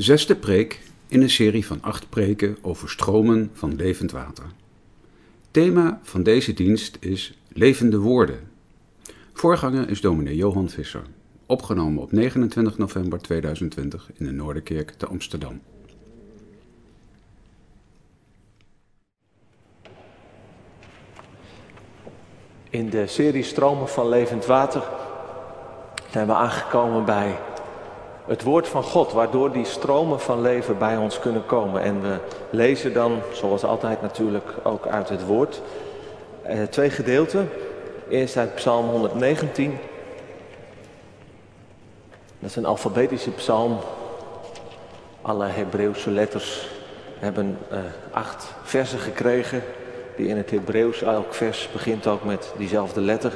Zesde preek in een serie van acht preken over stromen van levend water. Thema van deze dienst is levende woorden. Voorganger is dominee Johan Visser, opgenomen op 29 november 2020 in de Noorderkerk te Amsterdam. In de serie Stromen van Levend Water zijn we aangekomen bij het woord van God, waardoor die stromen van leven bij ons kunnen komen. En we lezen dan, zoals altijd natuurlijk, ook uit het woord. Eh, twee gedeelten. Eerst uit Psalm 119. Dat is een alfabetische psalm. Alle Hebreeuwse letters hebben eh, acht versen gekregen. Die in het Hebreeuws, elk vers begint ook met diezelfde letter.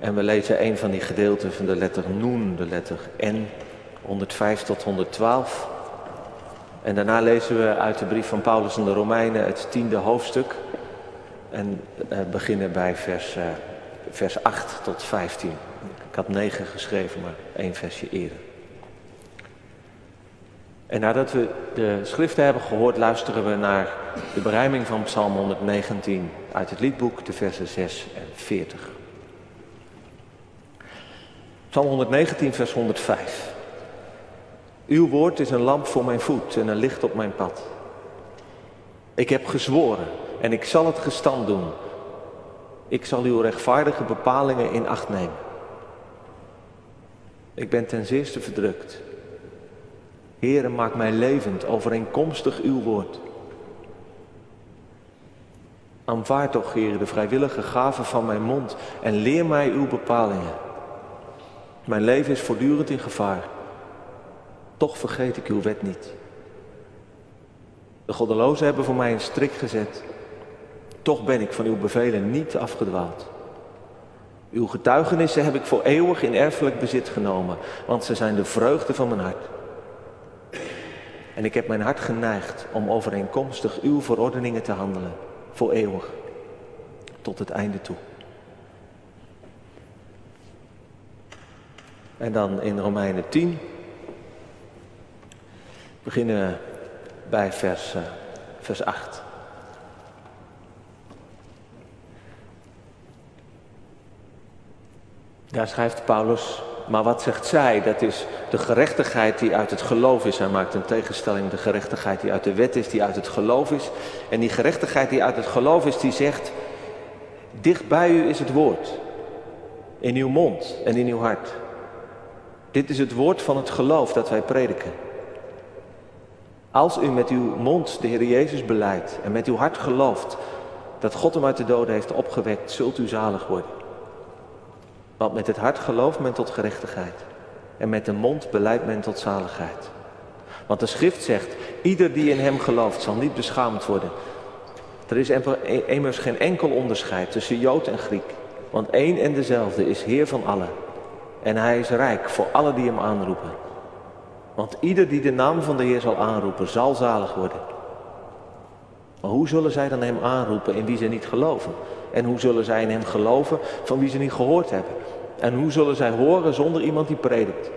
En we lezen een van die gedeelten van de letter Noen, de letter N, 105 tot 112. En daarna lezen we uit de brief van Paulus aan de Romeinen het tiende hoofdstuk. En uh, beginnen bij vers, uh, vers 8 tot 15. Ik had 9 geschreven, maar één versje eerder. En nadat we de schriften hebben gehoord, luisteren we naar de berijming van Psalm 119 uit het liedboek, de versen 6 en 40. Psalm 119, vers 105. Uw woord is een lamp voor mijn voet en een licht op mijn pad. Ik heb gezworen en ik zal het gestand doen. Ik zal uw rechtvaardige bepalingen in acht nemen. Ik ben ten zeerste verdrukt. Heere, maak mij levend overeenkomstig uw woord. Aanvaard toch, Heer, de vrijwillige gave van mijn mond en leer mij uw bepalingen. Mijn leven is voortdurend in gevaar. Toch vergeet ik uw wet niet. De goddelozen hebben voor mij een strik gezet. Toch ben ik van uw bevelen niet afgedwaald. Uw getuigenissen heb ik voor eeuwig in erfelijk bezit genomen, want ze zijn de vreugde van mijn hart. En ik heb mijn hart geneigd om overeenkomstig uw verordeningen te handelen, voor eeuwig, tot het einde toe. En dan in Romeinen 10 beginnen we bij vers, uh, vers 8. Daar schrijft Paulus, maar wat zegt zij? Dat is de gerechtigheid die uit het geloof is. Hij maakt een tegenstelling, de gerechtigheid die uit de wet is, die uit het geloof is. En die gerechtigheid die uit het geloof is, die zegt, dicht bij u is het woord. In uw mond en in uw hart. Dit is het woord van het geloof dat wij prediken. Als u met uw mond de Heer Jezus beleidt en met uw hart gelooft dat God hem uit de doden heeft opgewekt, zult u zalig worden. Want met het hart gelooft men tot gerechtigheid en met de mond beleidt men tot zaligheid. Want de schrift zegt, ieder die in hem gelooft zal niet beschaamd worden. Er is immers geen enkel onderscheid tussen Jood en Griek, want één en dezelfde is Heer van allen en hij is rijk voor alle die hem aanroepen. Want ieder die de naam van de Heer zal aanroepen, zal zalig worden. Maar hoe zullen zij dan hem aanroepen in wie ze niet geloven? En hoe zullen zij in hem geloven van wie ze niet gehoord hebben? En hoe zullen zij horen zonder iemand die predikt?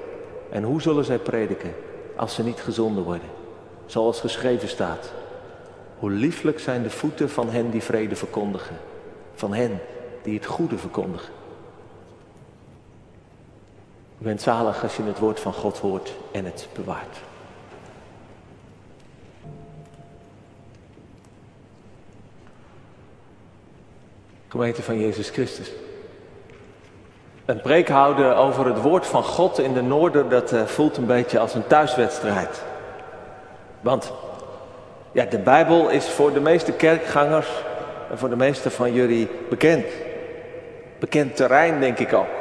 En hoe zullen zij prediken als ze niet gezonden worden? Zoals geschreven staat. Hoe lieflijk zijn de voeten van hen die vrede verkondigen. Van hen die het goede verkondigen. U bent zalig als je het woord van God hoort en het bewaart. Gemeente van Jezus Christus. Een preek houden over het woord van God in de Noorden, dat uh, voelt een beetje als een thuiswedstrijd. Want ja, de Bijbel is voor de meeste kerkgangers en voor de meeste van jullie bekend. Bekend terrein, denk ik ook.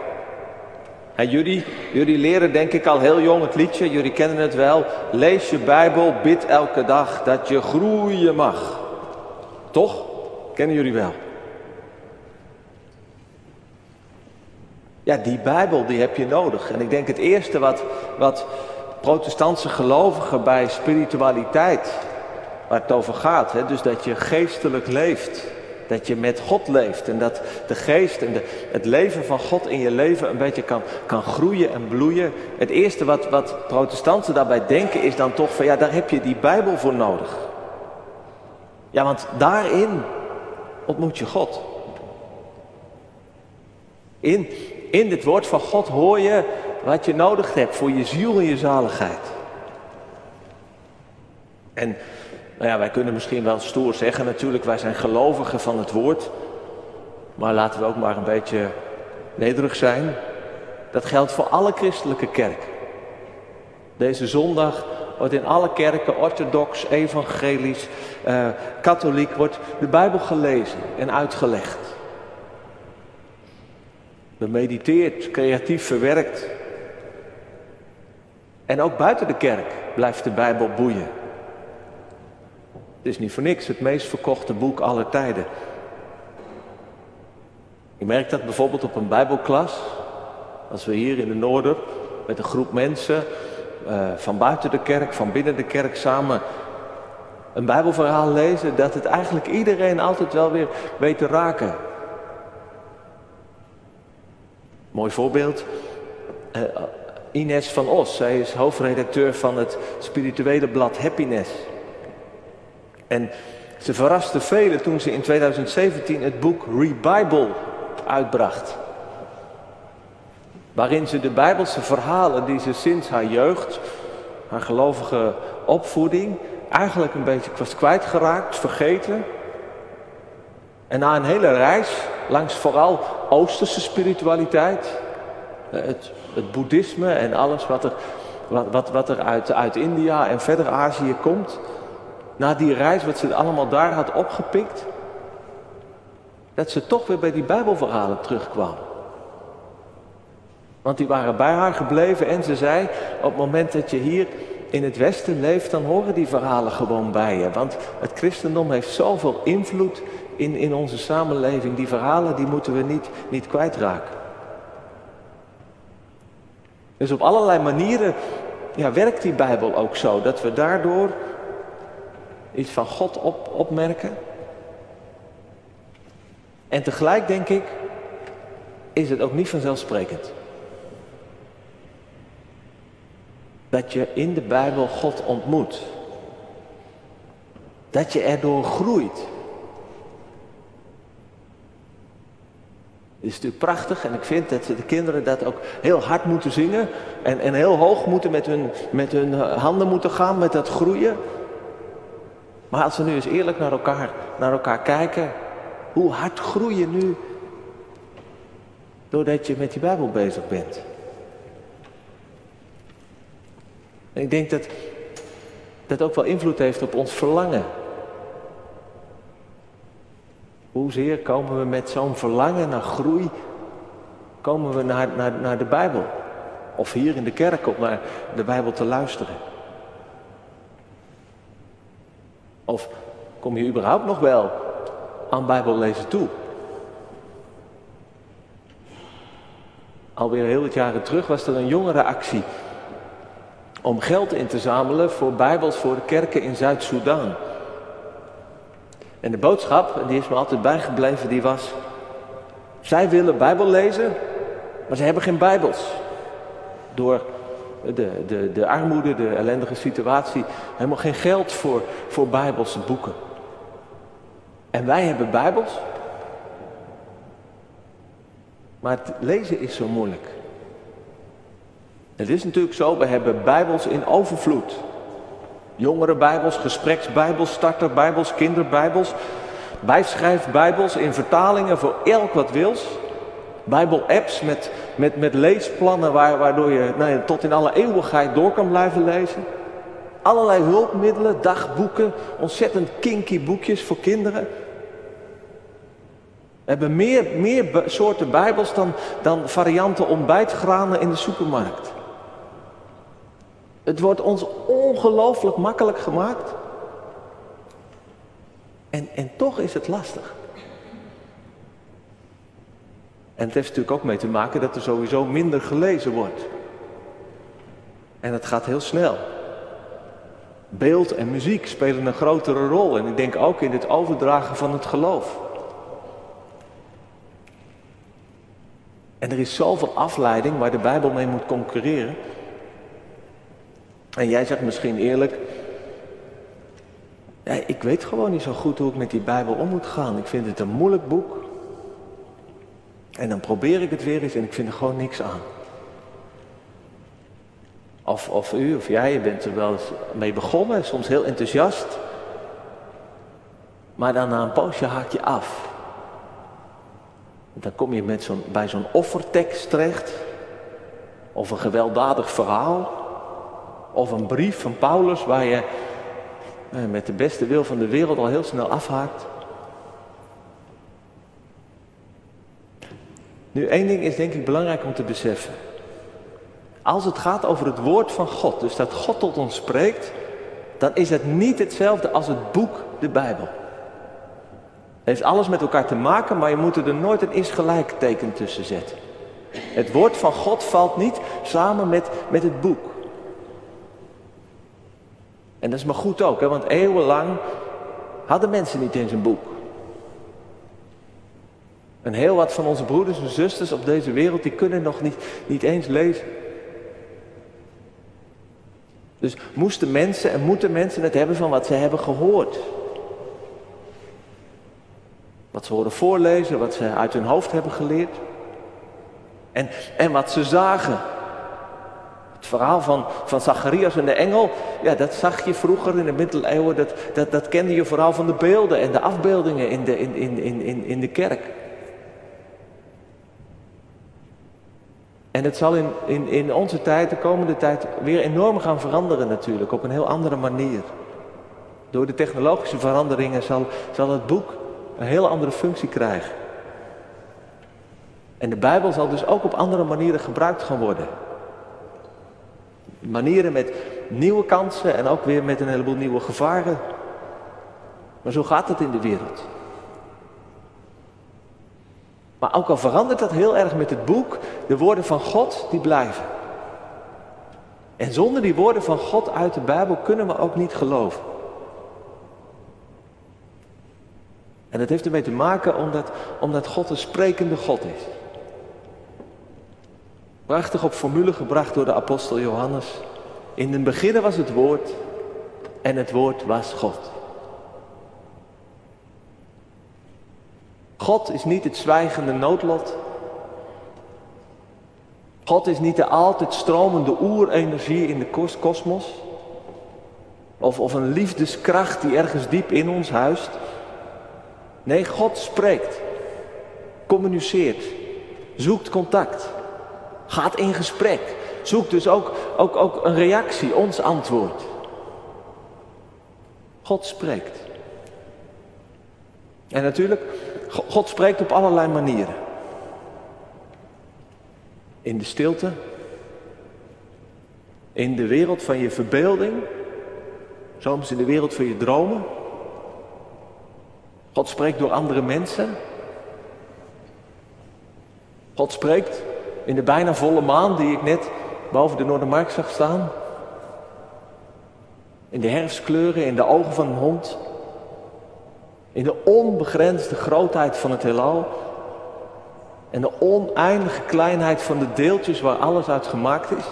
Jullie, jullie leren denk ik al heel jong het liedje, jullie kennen het wel. Lees je Bijbel, bid elke dag dat je groeien mag. Toch? Kennen jullie wel? Ja, die Bijbel die heb je nodig. En ik denk het eerste wat, wat protestantse gelovigen bij spiritualiteit, waar het over gaat, hè, dus dat je geestelijk leeft, Dat je met God leeft en dat de geest en de, het leven van God in je leven een beetje kan, kan groeien en bloeien. Het eerste wat, wat protestanten daarbij denken is dan toch van ja, daar heb je die Bijbel voor nodig. Ja, want daarin ontmoet je God. In, in dit woord van God hoor je wat je nodig hebt voor je ziel en je zaligheid. En nou ja, wij kunnen misschien wel stoer zeggen natuurlijk, wij zijn gelovigen van het woord. Maar laten we ook maar een beetje nederig zijn. Dat geldt voor alle christelijke kerk. Deze zondag wordt in alle kerken, orthodox, evangelisch, eh, katholiek, wordt de Bijbel gelezen en uitgelegd. Bemediteerd, creatief verwerkt. En ook buiten de kerk blijft de Bijbel boeien. Het is niet voor niks het meest verkochte boek aller tijden. Je merkt dat bijvoorbeeld op een Bijbelklas. Als we hier in de Noorder met een groep mensen uh, van buiten de kerk, van binnen de kerk samen een Bijbelverhaal lezen, dat het eigenlijk iedereen altijd wel weer weet te raken. Mooi voorbeeld. Uh, Ines van Os, zij is hoofdredacteur van het spirituele blad Happiness. En ze verraste velen toen ze in 2017 het boek Rebible uitbracht. Waarin ze de Bijbelse verhalen die ze sinds haar jeugd, haar gelovige opvoeding, eigenlijk een beetje was kwijtgeraakt, vergeten. En na een hele reis langs vooral Oosterse spiritualiteit, het, het boeddhisme en alles wat er, wat, wat, wat er uit, uit India en verder Azië komt, na die reis, wat ze allemaal daar had opgepikt, dat ze toch weer bij die Bijbelverhalen terugkwam. Want die waren bij haar gebleven en ze zei, op het moment dat je hier in het Westen leeft, dan horen die verhalen gewoon bij je. Want het christendom heeft zoveel invloed in, in onze samenleving. Die verhalen die moeten we niet, niet kwijtraken. Dus op allerlei manieren ja, werkt die Bijbel ook zo. Dat we daardoor iets van God op, opmerken. En tegelijk denk ik, is het ook niet vanzelfsprekend. Dat je in de Bijbel God ontmoet. Dat je erdoor groeit. Het is natuurlijk prachtig en ik vind dat de kinderen dat ook heel hard moeten zingen. En, en heel hoog moeten met hun, met hun handen moeten gaan met dat groeien. Maar als we nu eens eerlijk naar elkaar, naar elkaar kijken, hoe hard groei je nu doordat je met die Bijbel bezig bent? En ik denk dat dat ook wel invloed heeft op ons verlangen. Hoezeer komen we met zo'n verlangen naar groei, komen we naar, naar, naar de Bijbel? Of hier in de kerk om naar de Bijbel te luisteren? Of kom je überhaupt nog wel aan Bijbellezen toe? Alweer heel wat jaren terug was er een jongerenactie om geld in te zamelen voor Bijbels voor de kerken in Zuid-Soedan. En de boodschap, en die is me altijd bijgebleven, die was: zij willen Bijbel lezen, maar ze hebben geen Bijbels. Door de, de, de armoede, de ellendige situatie, helemaal geen geld voor, voor Bijbelse boeken. En wij hebben Bijbels. Maar het lezen is zo moeilijk. Het is natuurlijk zo, we hebben Bijbels in overvloed. Jongere Bijbels, gespreksbijbels, starterbijbels, kinderbijbels, bijschrijfbijbels in vertalingen voor elk wat wils. Bijbel-apps met, met, met leesplannen waar, waardoor je nou ja, tot in alle eeuwigheid door kan blijven lezen. Allerlei hulpmiddelen, dagboeken, ontzettend kinky boekjes voor kinderen. We hebben meer, meer soorten Bijbels dan, dan varianten ontbijtgranen in de supermarkt. Het wordt ons ongelooflijk makkelijk gemaakt. En, en toch is het lastig. En het heeft natuurlijk ook mee te maken dat er sowieso minder gelezen wordt. En dat gaat heel snel. Beeld en muziek spelen een grotere rol. En ik denk ook in het overdragen van het geloof. En er is zoveel afleiding waar de Bijbel mee moet concurreren. En jij zegt misschien eerlijk, ja, ik weet gewoon niet zo goed hoe ik met die Bijbel om moet gaan. Ik vind het een moeilijk boek. En dan probeer ik het weer eens en ik vind er gewoon niks aan. Of, of u of jij, je bent er wel eens mee begonnen, soms heel enthousiast. Maar dan na een poosje haak je af. Dan kom je met zo'n, bij zo'n offertekst terecht. Of een gewelddadig verhaal. Of een brief van Paulus waar je eh, met de beste wil van de wereld al heel snel afhaakt. Nu, één ding is denk ik belangrijk om te beseffen. Als het gaat over het woord van God, dus dat God tot ons spreekt, dan is het niet hetzelfde als het boek, de Bijbel. Het heeft alles met elkaar te maken, maar je moet er nooit een is gelijk teken tussen zetten. Het woord van God valt niet samen met, met het boek. En dat is maar goed ook, hè, want eeuwenlang hadden mensen niet eens een boek. En heel wat van onze broeders en zusters op deze wereld, die kunnen nog niet, niet eens lezen. Dus moesten mensen en moeten mensen het hebben van wat ze hebben gehoord. Wat ze horen voorlezen, wat ze uit hun hoofd hebben geleerd. En, en wat ze zagen. Het verhaal van, van Zacharias en de engel, ja, dat zag je vroeger in de middeleeuwen, dat, dat, dat kende je vooral van de beelden en de afbeeldingen in de, in, in, in, in de kerk. En het zal in, in, in onze tijd, de komende tijd, weer enorm gaan veranderen natuurlijk, op een heel andere manier. Door de technologische veranderingen zal, zal het boek een heel andere functie krijgen. En de Bijbel zal dus ook op andere manieren gebruikt gaan worden. Manieren met nieuwe kansen en ook weer met een heleboel nieuwe gevaren. Maar zo gaat het in de wereld. Maar ook al verandert dat heel erg met het boek, de woorden van God, die blijven. En zonder die woorden van God uit de Bijbel kunnen we ook niet geloven. En dat heeft ermee te maken omdat, omdat God een sprekende God is. Prachtig op formule gebracht door de apostel Johannes. In het begin was het woord en het woord was God. God is niet het zwijgende noodlot. God is niet de altijd stromende oerenergie in de kosmos. Of, of een liefdeskracht die ergens diep in ons huist. Nee, God spreekt, communiceert, zoekt contact, gaat in gesprek, zoekt dus ook, ook, ook een reactie, ons antwoord. God spreekt. En natuurlijk, God spreekt op allerlei manieren. In de stilte, in de wereld van je verbeelding, soms in de wereld van je dromen. God spreekt door andere mensen. God spreekt in de bijna volle maan die ik net boven de Noordermarkt zag staan. In de herfstkleuren, in de ogen van een hond. In de onbegrensde grootheid van het heelal. En de oneindige kleinheid van de deeltjes waar alles uit gemaakt is.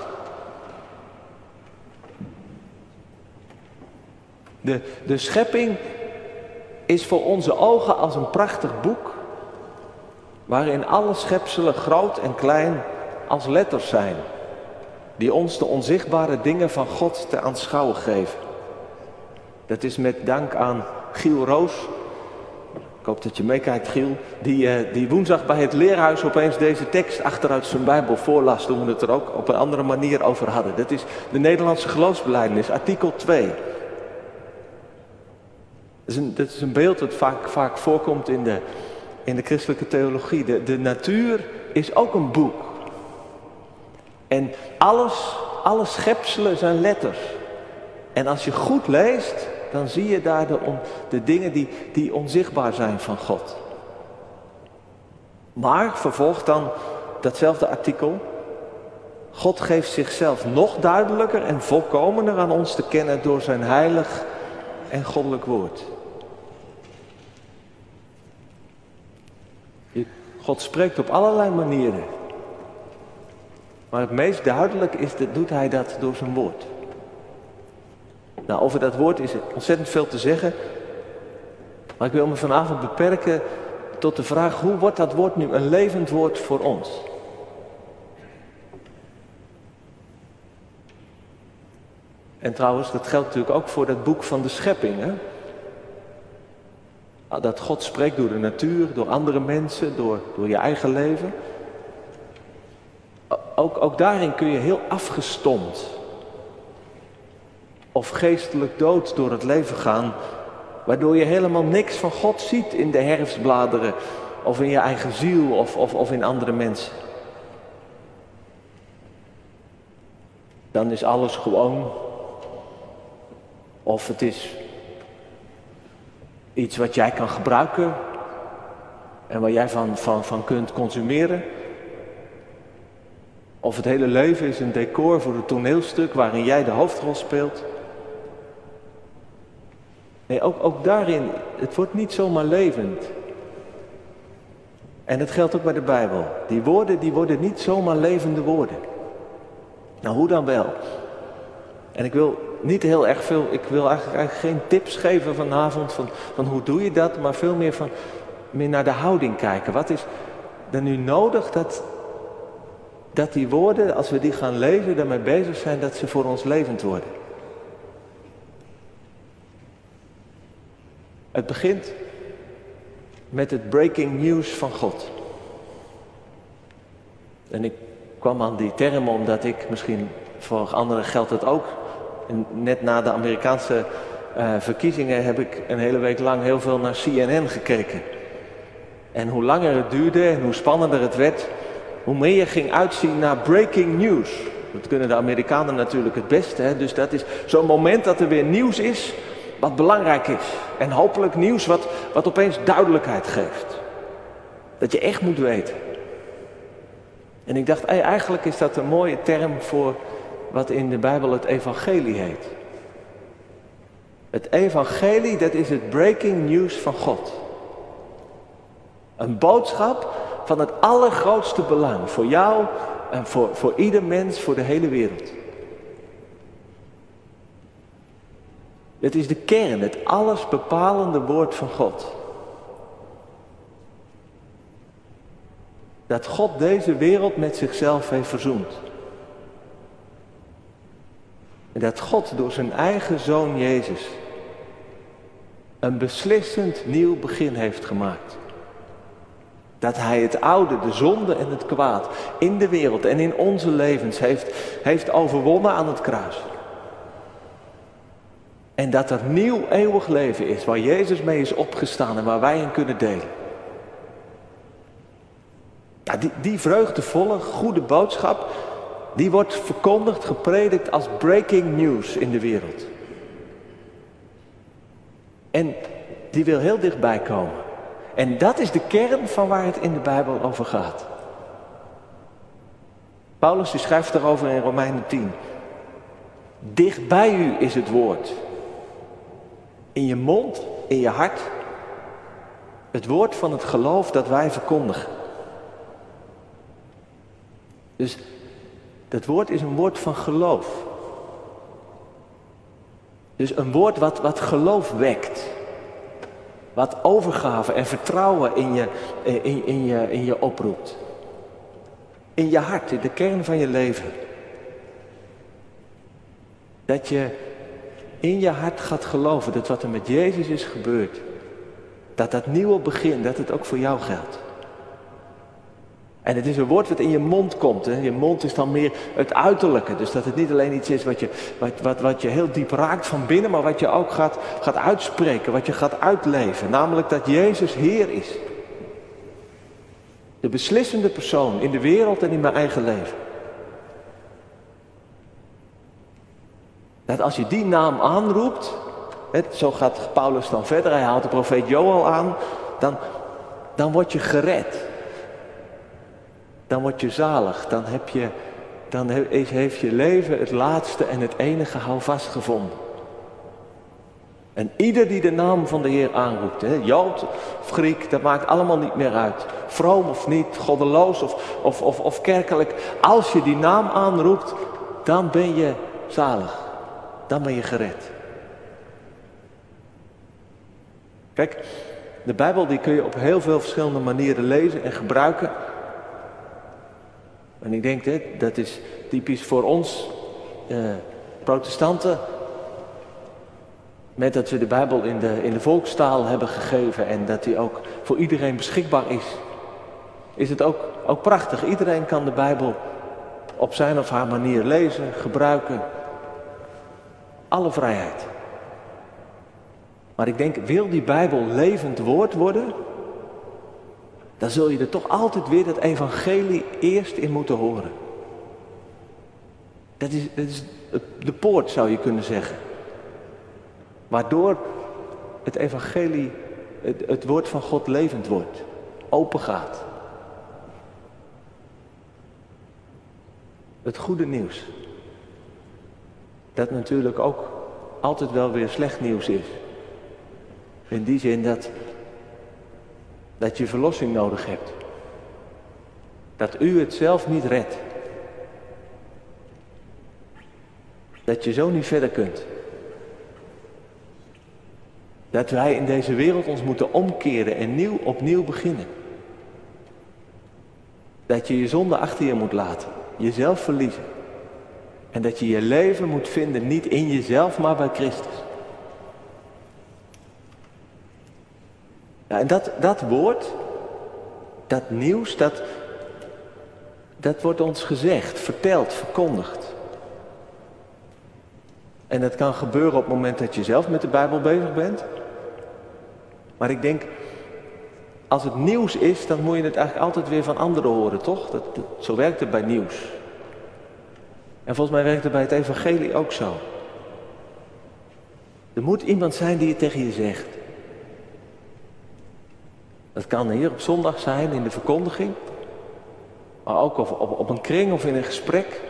De, de schepping is voor onze ogen als een prachtig boek. Waarin alle schepselen groot en klein als letters zijn. Die ons de onzichtbare dingen van God te aanschouwen geven. Dat is met dank aan Giel Roos hoop dat je meekijkt, Giel. Die, uh, die woensdag bij het leerhuis opeens deze tekst achteruit zijn Bijbel voorlas. Toen we het er ook op een andere manier over hadden. Dat is de Nederlandse geloofsbelijdenis, artikel 2. Dat is een, is een beeld dat vaak, vaak voorkomt in de, in de christelijke theologie. De, de natuur is ook een boek. En alles, alle schepselen zijn letters. En als je goed leest, dan zie je daar de, de dingen die, die onzichtbaar zijn van God. Maar, vervolgt dan datzelfde artikel, God geeft zichzelf nog duidelijker en volkomener aan ons te kennen door zijn heilig en goddelijk woord. God spreekt op allerlei manieren. Maar het meest duidelijk is, dat doet hij dat door zijn woord. Nou, over dat woord is ontzettend veel te zeggen. Maar ik wil me vanavond beperken tot de vraag: hoe wordt dat woord nu een levend woord voor ons? En trouwens, dat geldt natuurlijk ook voor dat boek van de schepping. Hè? Ah, dat God spreekt door de natuur, door andere mensen, door, door je eigen leven. Ook, ook daarin kun je heel afgestomd of geestelijk dood door het leven gaan, waardoor je helemaal niks van God ziet in de herfstbladeren of in je eigen ziel of, of, of in andere mensen. Dan is alles gewoon of het is iets wat jij kan gebruiken en waar jij van, van, van kunt consumeren. Of het hele leven is een decor voor een toneelstuk waarin jij de hoofdrol speelt. Nee, ook, ook daarin, het wordt niet zomaar levend. En het geldt ook bij de Bijbel. Die woorden, die worden niet zomaar levende woorden. Nou, hoe dan wel? En ik wil niet heel erg veel, ik wil eigenlijk, eigenlijk geen tips geven vanavond van, van hoe doe je dat, maar veel meer van meer naar de houding kijken. Wat is er nu nodig dat, dat die woorden, als we die gaan leven, daarmee bezig zijn, dat ze voor ons levend worden? Het begint met het breaking news van God. En ik kwam aan die term omdat ik, misschien voor anderen geldt het ook, net na de Amerikaanse uh, verkiezingen heb ik een hele week lang heel veel naar CNN gekeken. En hoe langer het duurde en hoe spannender het werd, hoe meer je ging uitzien naar breaking news. Dat kunnen de Amerikanen natuurlijk het beste. Hè? Dus dat is zo'n moment dat er weer nieuws is wat belangrijk is. En hopelijk nieuws wat, wat opeens duidelijkheid geeft. Dat je echt moet weten. En ik dacht, eigenlijk is dat een mooie term voor wat in de Bijbel het evangelie heet. Het evangelie, dat is het breaking news van God. Een boodschap van het allergrootste belang voor jou en voor, voor ieder mens, voor de hele wereld. Het is de kern, het allesbepalende woord van God. Dat God deze wereld met zichzelf heeft verzoend. En dat God door zijn eigen zoon Jezus een beslissend nieuw begin heeft gemaakt. Dat hij het oude, de zonde en het kwaad in de wereld en in onze levens heeft, heeft overwonnen aan het kruis. En dat er nieuw eeuwig leven is waar Jezus mee is opgestaan en waar wij in kunnen delen. Die, vreugdevolle, goede boodschap, die wordt verkondigd, gepredikt als breaking news in de wereld. En die wil heel dichtbij komen. En dat is de kern van waar het in de Bijbel over gaat. Paulus schrijft erover in Romeinen 10. Dicht bij u is het woord. In je mond, in je hart. Het woord van het geloof dat wij verkondigen. Dus dat woord is een woord van geloof. Dus een woord wat, wat geloof wekt. Wat overgave en vertrouwen in je, in, in, je, in je oproept. In je hart, in de kern van je leven. Dat je in je hart gaat geloven dat wat er met Jezus is gebeurd, dat dat nieuwe begin, dat het ook voor jou geldt. En het is een woord wat in je mond komt. Hè. Je mond is dan meer het uiterlijke. Dus dat het niet alleen iets is wat je, wat, wat, wat je heel diep raakt van binnen, maar wat je ook gaat, gaat uitspreken, wat je gaat uitleven. Namelijk dat Jezus Heer is. De beslissende persoon in de wereld en in mijn eigen leven. Dat als je die naam aanroept, zo gaat Paulus dan verder, hij haalt de profeet Joel aan, dan, dan word je gered dan word je zalig. Dan, heb je, dan heeft je leven het laatste en het enige houvast gevonden. En ieder die de naam van de Heer aanroept, hè, Jood of Griek, dat maakt allemaal niet meer uit. Vroom of niet, goddeloos of, of, of, of kerkelijk. Als je die naam aanroept, dan ben je zalig. Dan ben je gered. Kijk, de Bijbel die kun je op heel veel verschillende manieren lezen en gebruiken. En ik denk, hè, dat is typisch voor ons eh, protestanten. Met dat we de Bijbel in de, in de volkstaal hebben gegeven en dat die ook voor iedereen beschikbaar is. Is het ook, ook prachtig. Iedereen kan de Bijbel op zijn of haar manier lezen, gebruiken. Alle vrijheid. Maar ik denk, wil die Bijbel levend woord worden, dan zul je er toch altijd weer dat evangelie eerst in moeten horen. Dat is, dat is de poort, zou je kunnen zeggen. Waardoor het evangelie, het, het woord van God levend wordt, open gaat. Het goede nieuws. Dat natuurlijk ook altijd wel weer slecht nieuws is. In die zin dat, dat je verlossing nodig hebt. Dat u het zelf niet redt. Dat je zo niet verder kunt. Dat wij in deze wereld ons moeten omkeren en nieuw opnieuw beginnen. Dat je je zonde achter je moet laten, jezelf verliezen. En dat je je leven moet vinden niet in jezelf, maar bij Christus. En dat, dat woord, dat nieuws, dat, dat wordt ons gezegd, verteld, verkondigd. En dat kan gebeuren op het moment dat je zelf met de Bijbel bezig bent. Maar ik denk, als het nieuws is, dan moet je het eigenlijk altijd weer van anderen horen, toch? Dat, zo werkt het bij nieuws. En volgens mij werkt het bij het evangelie ook zo. Er moet iemand zijn die het tegen je zegt. Dat kan hier op zondag zijn, in de verkondiging. Maar ook op, op, op een kring of in een gesprek.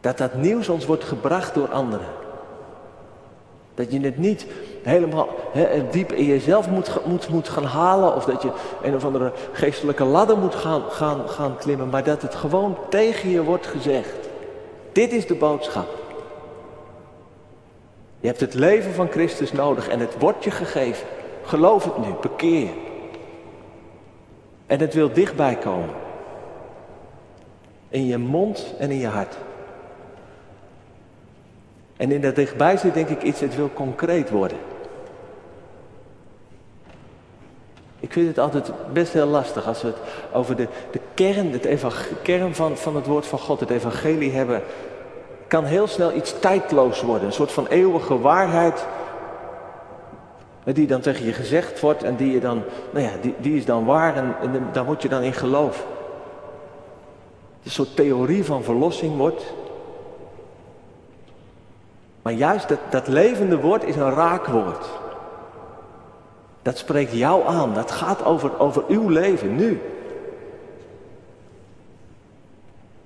Dat dat nieuws ons wordt gebracht door anderen. Dat je het niet helemaal diep in jezelf moet, moet, moet gaan halen. Of dat je een of andere geestelijke ladder moet gaan, gaan, gaan klimmen. Maar dat het gewoon tegen je wordt gezegd. Dit is de boodschap. Je hebt het leven van Christus nodig en het wordt je gegeven. Geloof het nu, bekeer je. En het wil dichtbij komen. In je mond en in je hart. En in dat dichtbij zit denk ik iets, het wil concreet worden. Ik vind het altijd best heel lastig als we het over de, de kern, het kern van, van het woord van God, het evangelie hebben. Kan heel snel iets tijdloos worden, een soort van eeuwige waarheid. Die dan tegen je gezegd wordt en die je dan, nou ja, die, die is dan waar en, en daar moet je dan in geloven. Een soort theorie van verlossing wordt. Maar juist dat, dat levende woord is een raakwoord. Dat spreekt jou aan. Dat gaat over, over uw leven nu.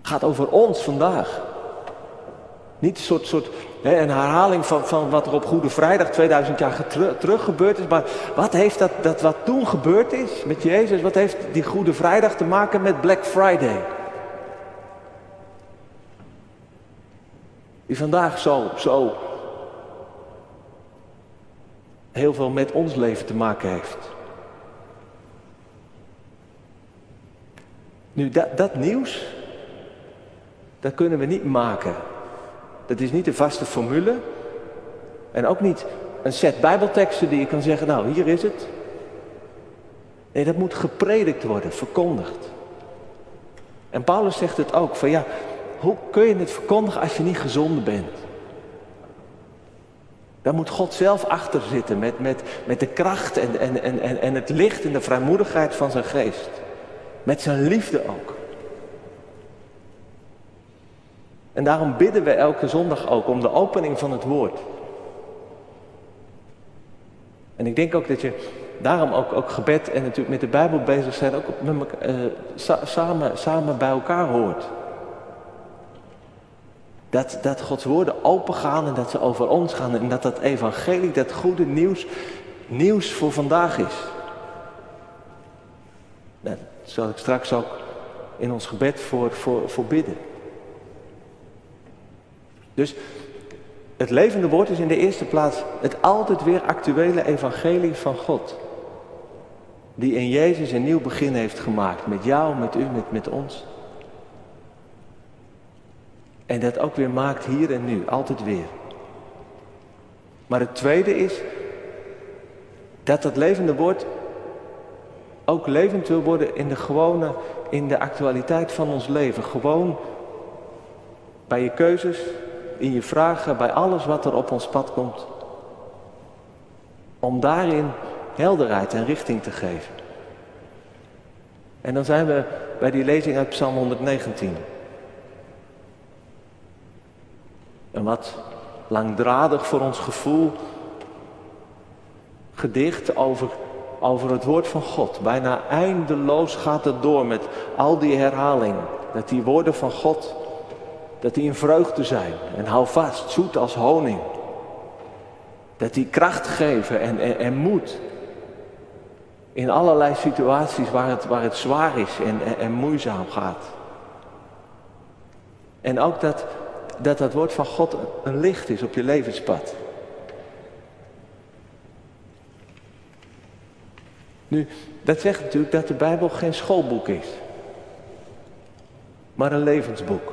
Gaat over ons vandaag. Niet een soort, soort hè, een herhaling van, van wat er op Goede Vrijdag 2000 jaar terug gebeurd is. Maar wat heeft dat, dat wat toen gebeurd is met Jezus, wat heeft die Goede Vrijdag te maken met Black Friday? Die vandaag zo, zo heel veel met ons leven te maken heeft. Nu, dat, dat nieuws, dat kunnen we niet maken. Dat is niet een vaste formule. En ook niet een set bijbelteksten die je kan zeggen, nou, hier is het. Nee, dat moet gepredikt worden, verkondigd. En Paulus zegt het ook, van ja, hoe kun je het verkondigen als je niet gezond bent? Daar moet God zelf achter zitten met, met, met de kracht en, en, en, en het licht en de vrijmoedigheid van zijn geest. Met zijn liefde ook. En daarom bidden we elke zondag ook om de opening van het woord. En ik denk ook dat je daarom ook, ook gebed en natuurlijk met de Bijbel bezig zijn ook met, uh, samen, samen bij elkaar hoort. Dat, dat Gods woorden open gaan en dat ze over ons gaan. En dat dat evangelie, dat goede nieuws, nieuws voor vandaag is. Nou, daar zal ik straks ook in ons gebed voor, voor, voor bidden. Dus het levende woord is in de eerste plaats het altijd weer actuele evangelie van God. Die in Jezus een nieuw begin heeft gemaakt. Met jou, met u, met, met ons. En dat ook weer maakt hier en nu, altijd weer. Maar het tweede is dat dat levende woord ook levend wil worden in de gewone, in de actualiteit van ons leven. Gewoon bij je keuzes, in je vragen, bij alles wat er op ons pad komt. Om daarin helderheid en richting te geven. En dan zijn we bij die lezing uit Psalm 119. Een wat langdradig voor ons gevoel gedicht over, over het woord van God. Bijna eindeloos gaat het door met al die herhaling. Dat die woorden van God, dat die een vreugde zijn. En hou vast, zoet als honing. Dat die kracht geven en, en, en moed. In allerlei situaties waar het, waar het zwaar is en, en moeizaam gaat. En ook dat, dat dat woord van God een licht is op je levenspad. Nu, dat zegt natuurlijk dat de Bijbel geen schoolboek is, maar een levensboek.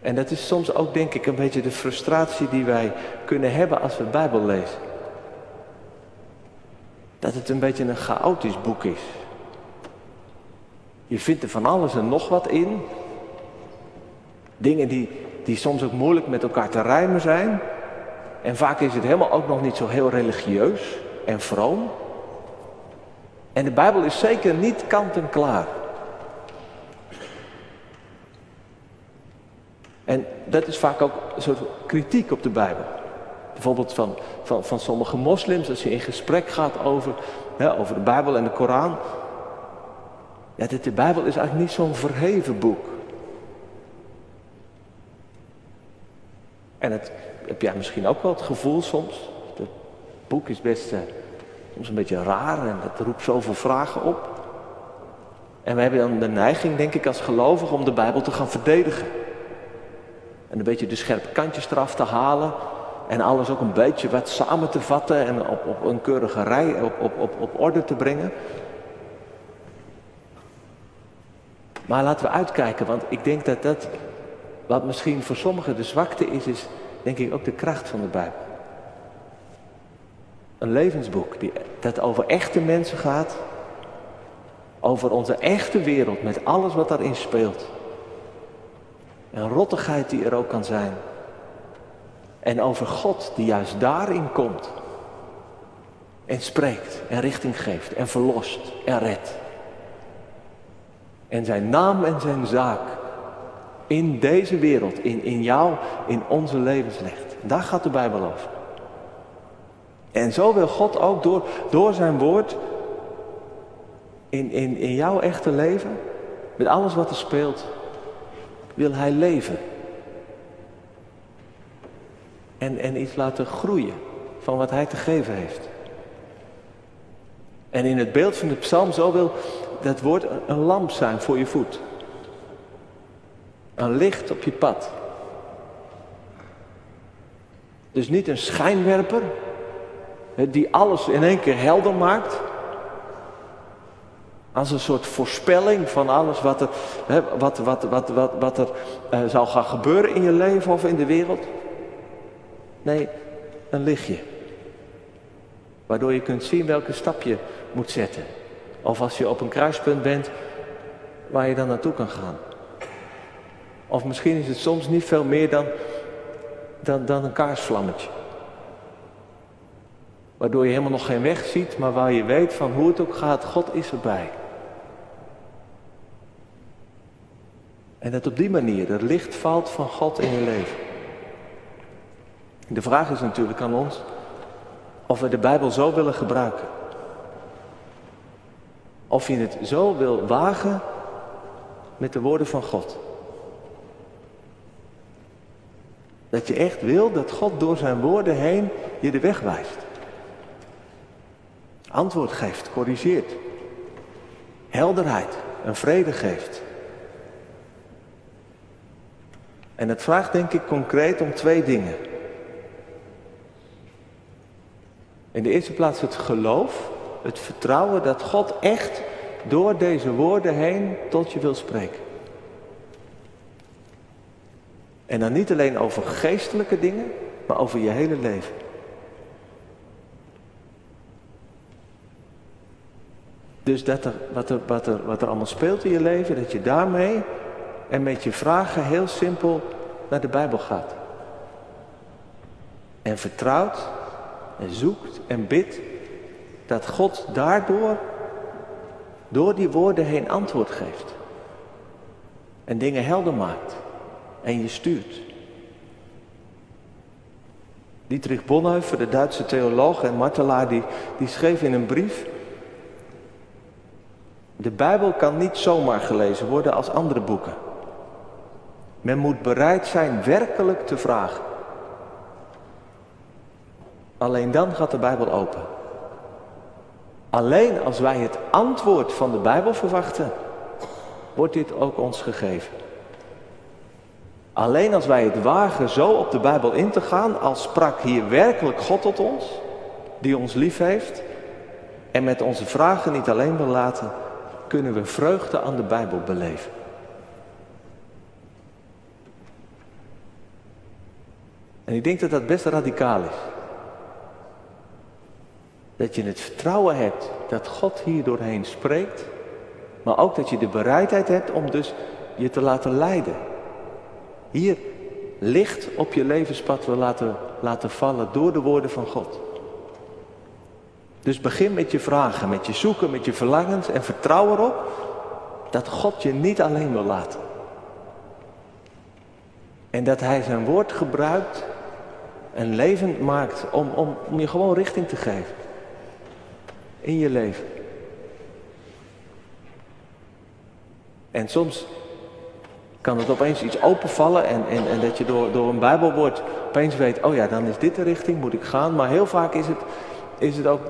En dat is soms ook, denk ik, een beetje de frustratie die wij kunnen hebben als we Bijbel lezen. Dat het een beetje een chaotisch boek is. Je vindt er van alles en nog wat in. Dingen die, die soms ook moeilijk met elkaar te rijmen zijn. En vaak is het helemaal ook nog niet zo heel religieus en vroom. En de Bijbel is zeker niet kant en klaar. En dat is vaak ook een soort kritiek op de Bijbel. Bijvoorbeeld van, van, van sommige moslims, als je in gesprek gaat over, over de Bijbel en de Koran. Ja, de, Bijbel is eigenlijk niet zo'n verheven boek. En dat heb jij misschien ook wel het gevoel soms. Het boek is best uh, soms een beetje raar en dat roept zoveel vragen op. En we hebben dan de neiging, denk ik, als gelovigen om de Bijbel te gaan verdedigen. En een beetje de scherpe kantjes eraf te halen. En alles ook een beetje wat samen te vatten en op, op een keurige rij op, op, op, op orde te brengen. Maar laten we uitkijken, want ik denk dat dat, wat misschien voor sommigen de zwakte is, is denk ik ook de kracht van de Bijbel. Een levensboek die, dat over echte mensen gaat, over onze echte wereld met alles wat daarin speelt. En rottigheid die er ook kan zijn. En over God die juist daarin komt. En spreekt en richting geeft en verlost en redt. En zijn naam en zijn zaak in deze wereld, in, in jou, in onze levens legt. Daar gaat de Bijbel over. En zo wil God ook door, door zijn woord in, in, in jouw echte leven, met alles wat er speelt, wil hij leven. En, en iets laten groeien van wat hij te geven heeft. En in het beeld van de psalm, zo wil dat woord een lamp zijn voor je voet. Een licht op je pad. Dus niet een schijnwerper die alles in één keer helder maakt. Als een soort voorspelling van alles wat er, wat, wat, wat, wat, wat er uh, zal gaan gebeuren in je leven of in de wereld. Nee, een lichtje. Waardoor je kunt zien welke stap je moet zetten. Of als je op een kruispunt bent, waar je dan naartoe kan gaan. Of misschien is het soms niet veel meer dan, dan, dan een kaarsvlammetje. Waardoor je helemaal nog geen weg ziet, maar waar je weet van hoe het ook gaat, God is erbij. En dat op die manier het licht valt van God in je leven. De vraag is natuurlijk aan ons of we de Bijbel zo willen gebruiken. Of je het zo wil wagen met de woorden van God. Dat je echt wil dat God door zijn woorden heen je de weg wijst. Antwoord geeft, corrigeert. Helderheid en vrede geeft. En het vraagt denk ik concreet om twee dingen. In de eerste plaats het geloof, het vertrouwen dat God echt door deze woorden heen tot je wil spreken. En dan niet alleen over geestelijke dingen, maar over je hele leven. Dus dat er, wat, er, wat, er, wat er allemaal speelt in je leven, dat je daarmee en met je vragen heel simpel naar de Bijbel gaat. En vertrouwt en zoekt en bidt dat God daardoor, door die woorden heen antwoord geeft. En dingen helder maakt en je stuurt. Dietrich Bonhoeffer, de Duitse theoloog en martelaar, die, die schreef in een brief... De Bijbel kan niet zomaar gelezen worden als andere boeken. Men moet bereid zijn werkelijk te vragen. Alleen dan gaat de Bijbel open. Alleen als wij het antwoord van de Bijbel verwachten, wordt dit ook ons gegeven. Alleen als wij het wagen zo op de Bijbel in te gaan, als sprak hier werkelijk God tot ons, die ons lief heeft en met onze vragen niet alleen wil laten, kunnen we vreugde aan de Bijbel beleven. En ik denk dat dat best radicaal is. Dat je het vertrouwen hebt dat God hier doorheen spreekt, maar ook dat je de bereidheid hebt om dus je te laten leiden. Hier licht op je levenspad wil laten, laten vallen door de woorden van God. Dus begin met je vragen, met je zoeken, met je verlangens en vertrouw erop dat God je niet alleen wil laten. En dat Hij zijn woord gebruikt en levend maakt om, om, om je gewoon richting te geven. In je leven. En soms kan het opeens iets openvallen en, en, dat je door, door een bijbelwoord opeens weet, oh ja, dan is dit de richting, moet ik gaan. Maar heel vaak is het, is het ook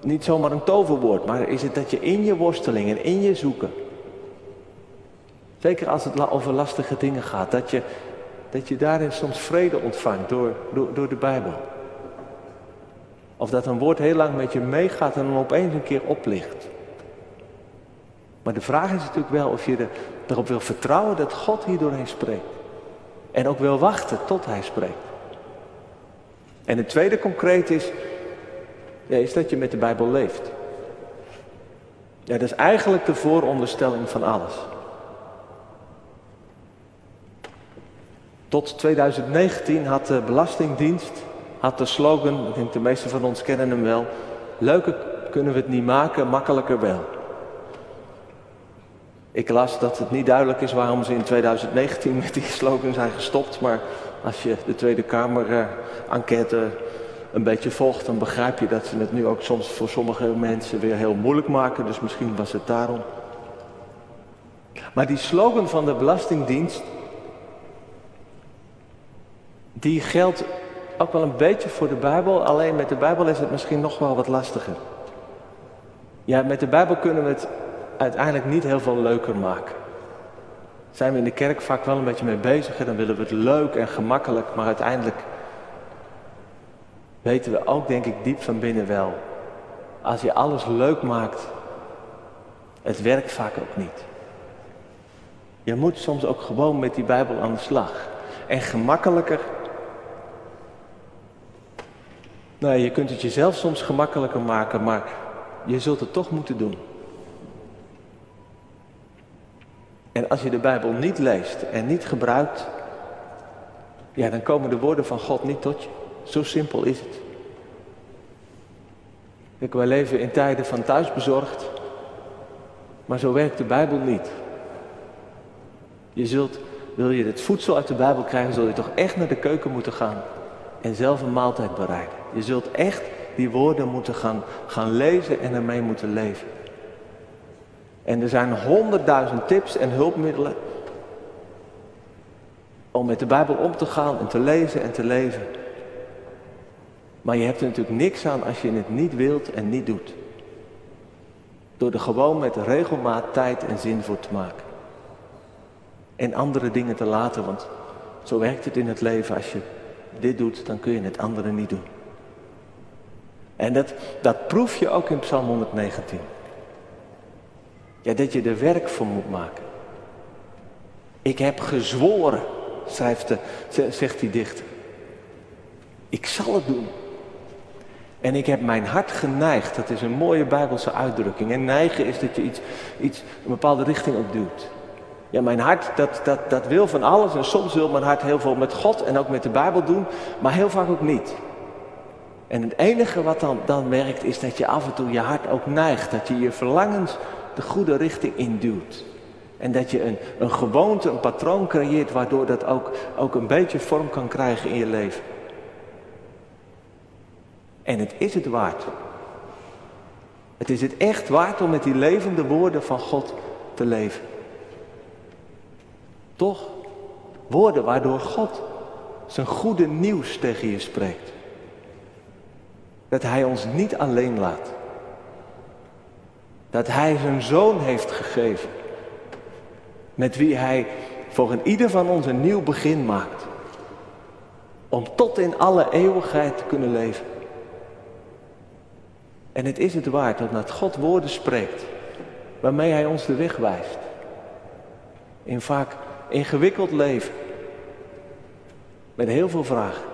niet zomaar een toverwoord, maar is het dat je in je worsteling en in je zoeken, zeker als het over lastige dingen gaat, dat je, dat je daarin soms vrede ontvangt door, door, door de Bijbel. Of dat een woord heel lang met je meegaat en dan opeens een keer oplicht. Maar de vraag is natuurlijk wel of je erop wil vertrouwen dat God hier doorheen spreekt. En ook wil wachten tot hij spreekt. En het tweede concreet is, ja, is dat je met de Bijbel leeft. Ja, dat is eigenlijk de vooronderstelling van alles. Tot 2019 had de Belastingdienst had de slogan, ik denk de meeste van ons kennen hem wel, leuker kunnen we het niet maken, makkelijker wel. Ik las dat het niet duidelijk is waarom ze in 2019 met die slogan zijn gestopt, maar als je de Tweede Kamer uh, enquête een beetje volgt, dan begrijp je dat ze het nu ook soms voor sommige mensen weer heel moeilijk maken. Dus misschien was het daarom. Maar die slogan van de Belastingdienst, die geldt ook wel een beetje voor de Bijbel. Alleen met de Bijbel is het misschien nog wel wat lastiger. Ja, met de Bijbel kunnen we het uiteindelijk niet heel veel leuker maken. Zijn we in de kerk vaak wel een beetje mee bezig en dan willen we het leuk en gemakkelijk, maar uiteindelijk weten we ook, denk ik, diep van binnen wel. Als je alles leuk maakt, het werkt vaak ook niet. Je moet soms ook gewoon met die Bijbel aan de slag. En gemakkelijker. Nou, je kunt het jezelf soms gemakkelijker maken, maar je zult het toch moeten doen. En als je de Bijbel niet leest en niet gebruikt, ja, dan komen de woorden van God niet tot je. Zo simpel is het. Kijk, wij leven in tijden van thuisbezorgd, maar zo werkt de Bijbel niet. Je zult, wil je het voedsel uit de Bijbel krijgen, zul je toch echt naar de keuken moeten gaan en zelf een maaltijd bereiden. Je zult echt die woorden moeten gaan, gaan lezen en ermee moeten leven. En er zijn honderdduizend tips en hulpmiddelen om met de Bijbel om te gaan en te lezen en te leven. Maar je hebt er natuurlijk niks aan als je het niet wilt en niet doet. Door er gewoon met regelmaat tijd en zin voor te maken. En andere dingen te laten, want zo werkt het in het leven. Als je dit doet, dan kun je het andere niet doen. En dat, dat proef je ook in Psalm 119. Ja, dat je er werk voor moet maken. Ik heb gezworen, schrijft de, zegt die dichter. Ik zal het doen. En ik heb mijn hart geneigd. Dat is een mooie Bijbelse uitdrukking. En neigen is dat je iets, iets een bepaalde richting op duwt. Ja, mijn hart, dat, dat, dat wil van alles. En soms wil mijn hart heel veel met God en ook met de Bijbel doen. Maar heel vaak ook niet. En het enige wat dan, dan werkt is dat je af en toe je hart ook neigt. Dat je je verlangens de goede richting induwt. En dat je een, een gewoonte, een patroon creëert waardoor dat ook, ook een beetje vorm kan krijgen in je leven. En het is het waard. Het is het echt waard om met die levende woorden van God te leven. Toch? Woorden waardoor God zijn goede nieuws tegen je spreekt. Dat Hij ons niet alleen laat. Dat Hij zijn zoon heeft gegeven. Met wie Hij voor een ieder van ons een nieuw begin maakt. Om tot in alle eeuwigheid te kunnen leven. En het is het waard dat naar God woorden spreekt. Waarmee Hij ons de weg wijst. In vaak ingewikkeld leven. Met heel veel vragen.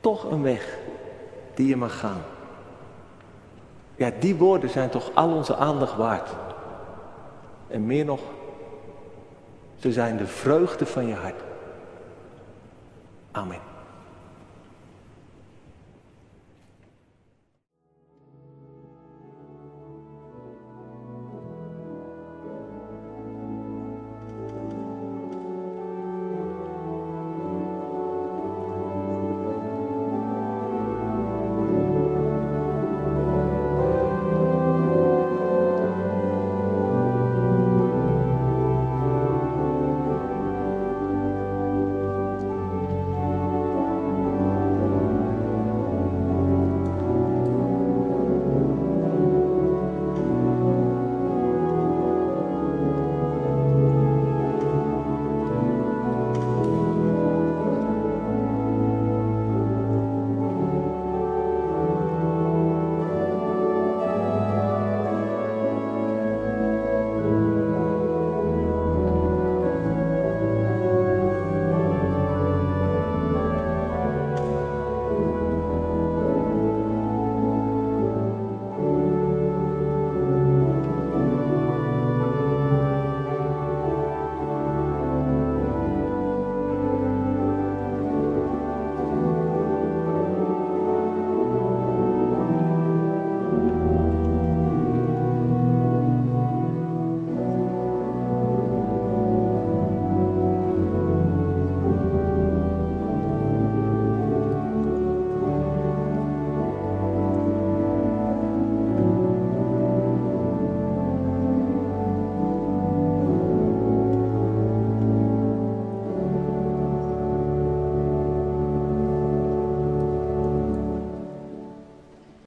Toch een weg die je mag gaan. Ja, die woorden zijn toch al onze aandacht waard. En meer nog, ze zijn de vreugde van je hart. Amen.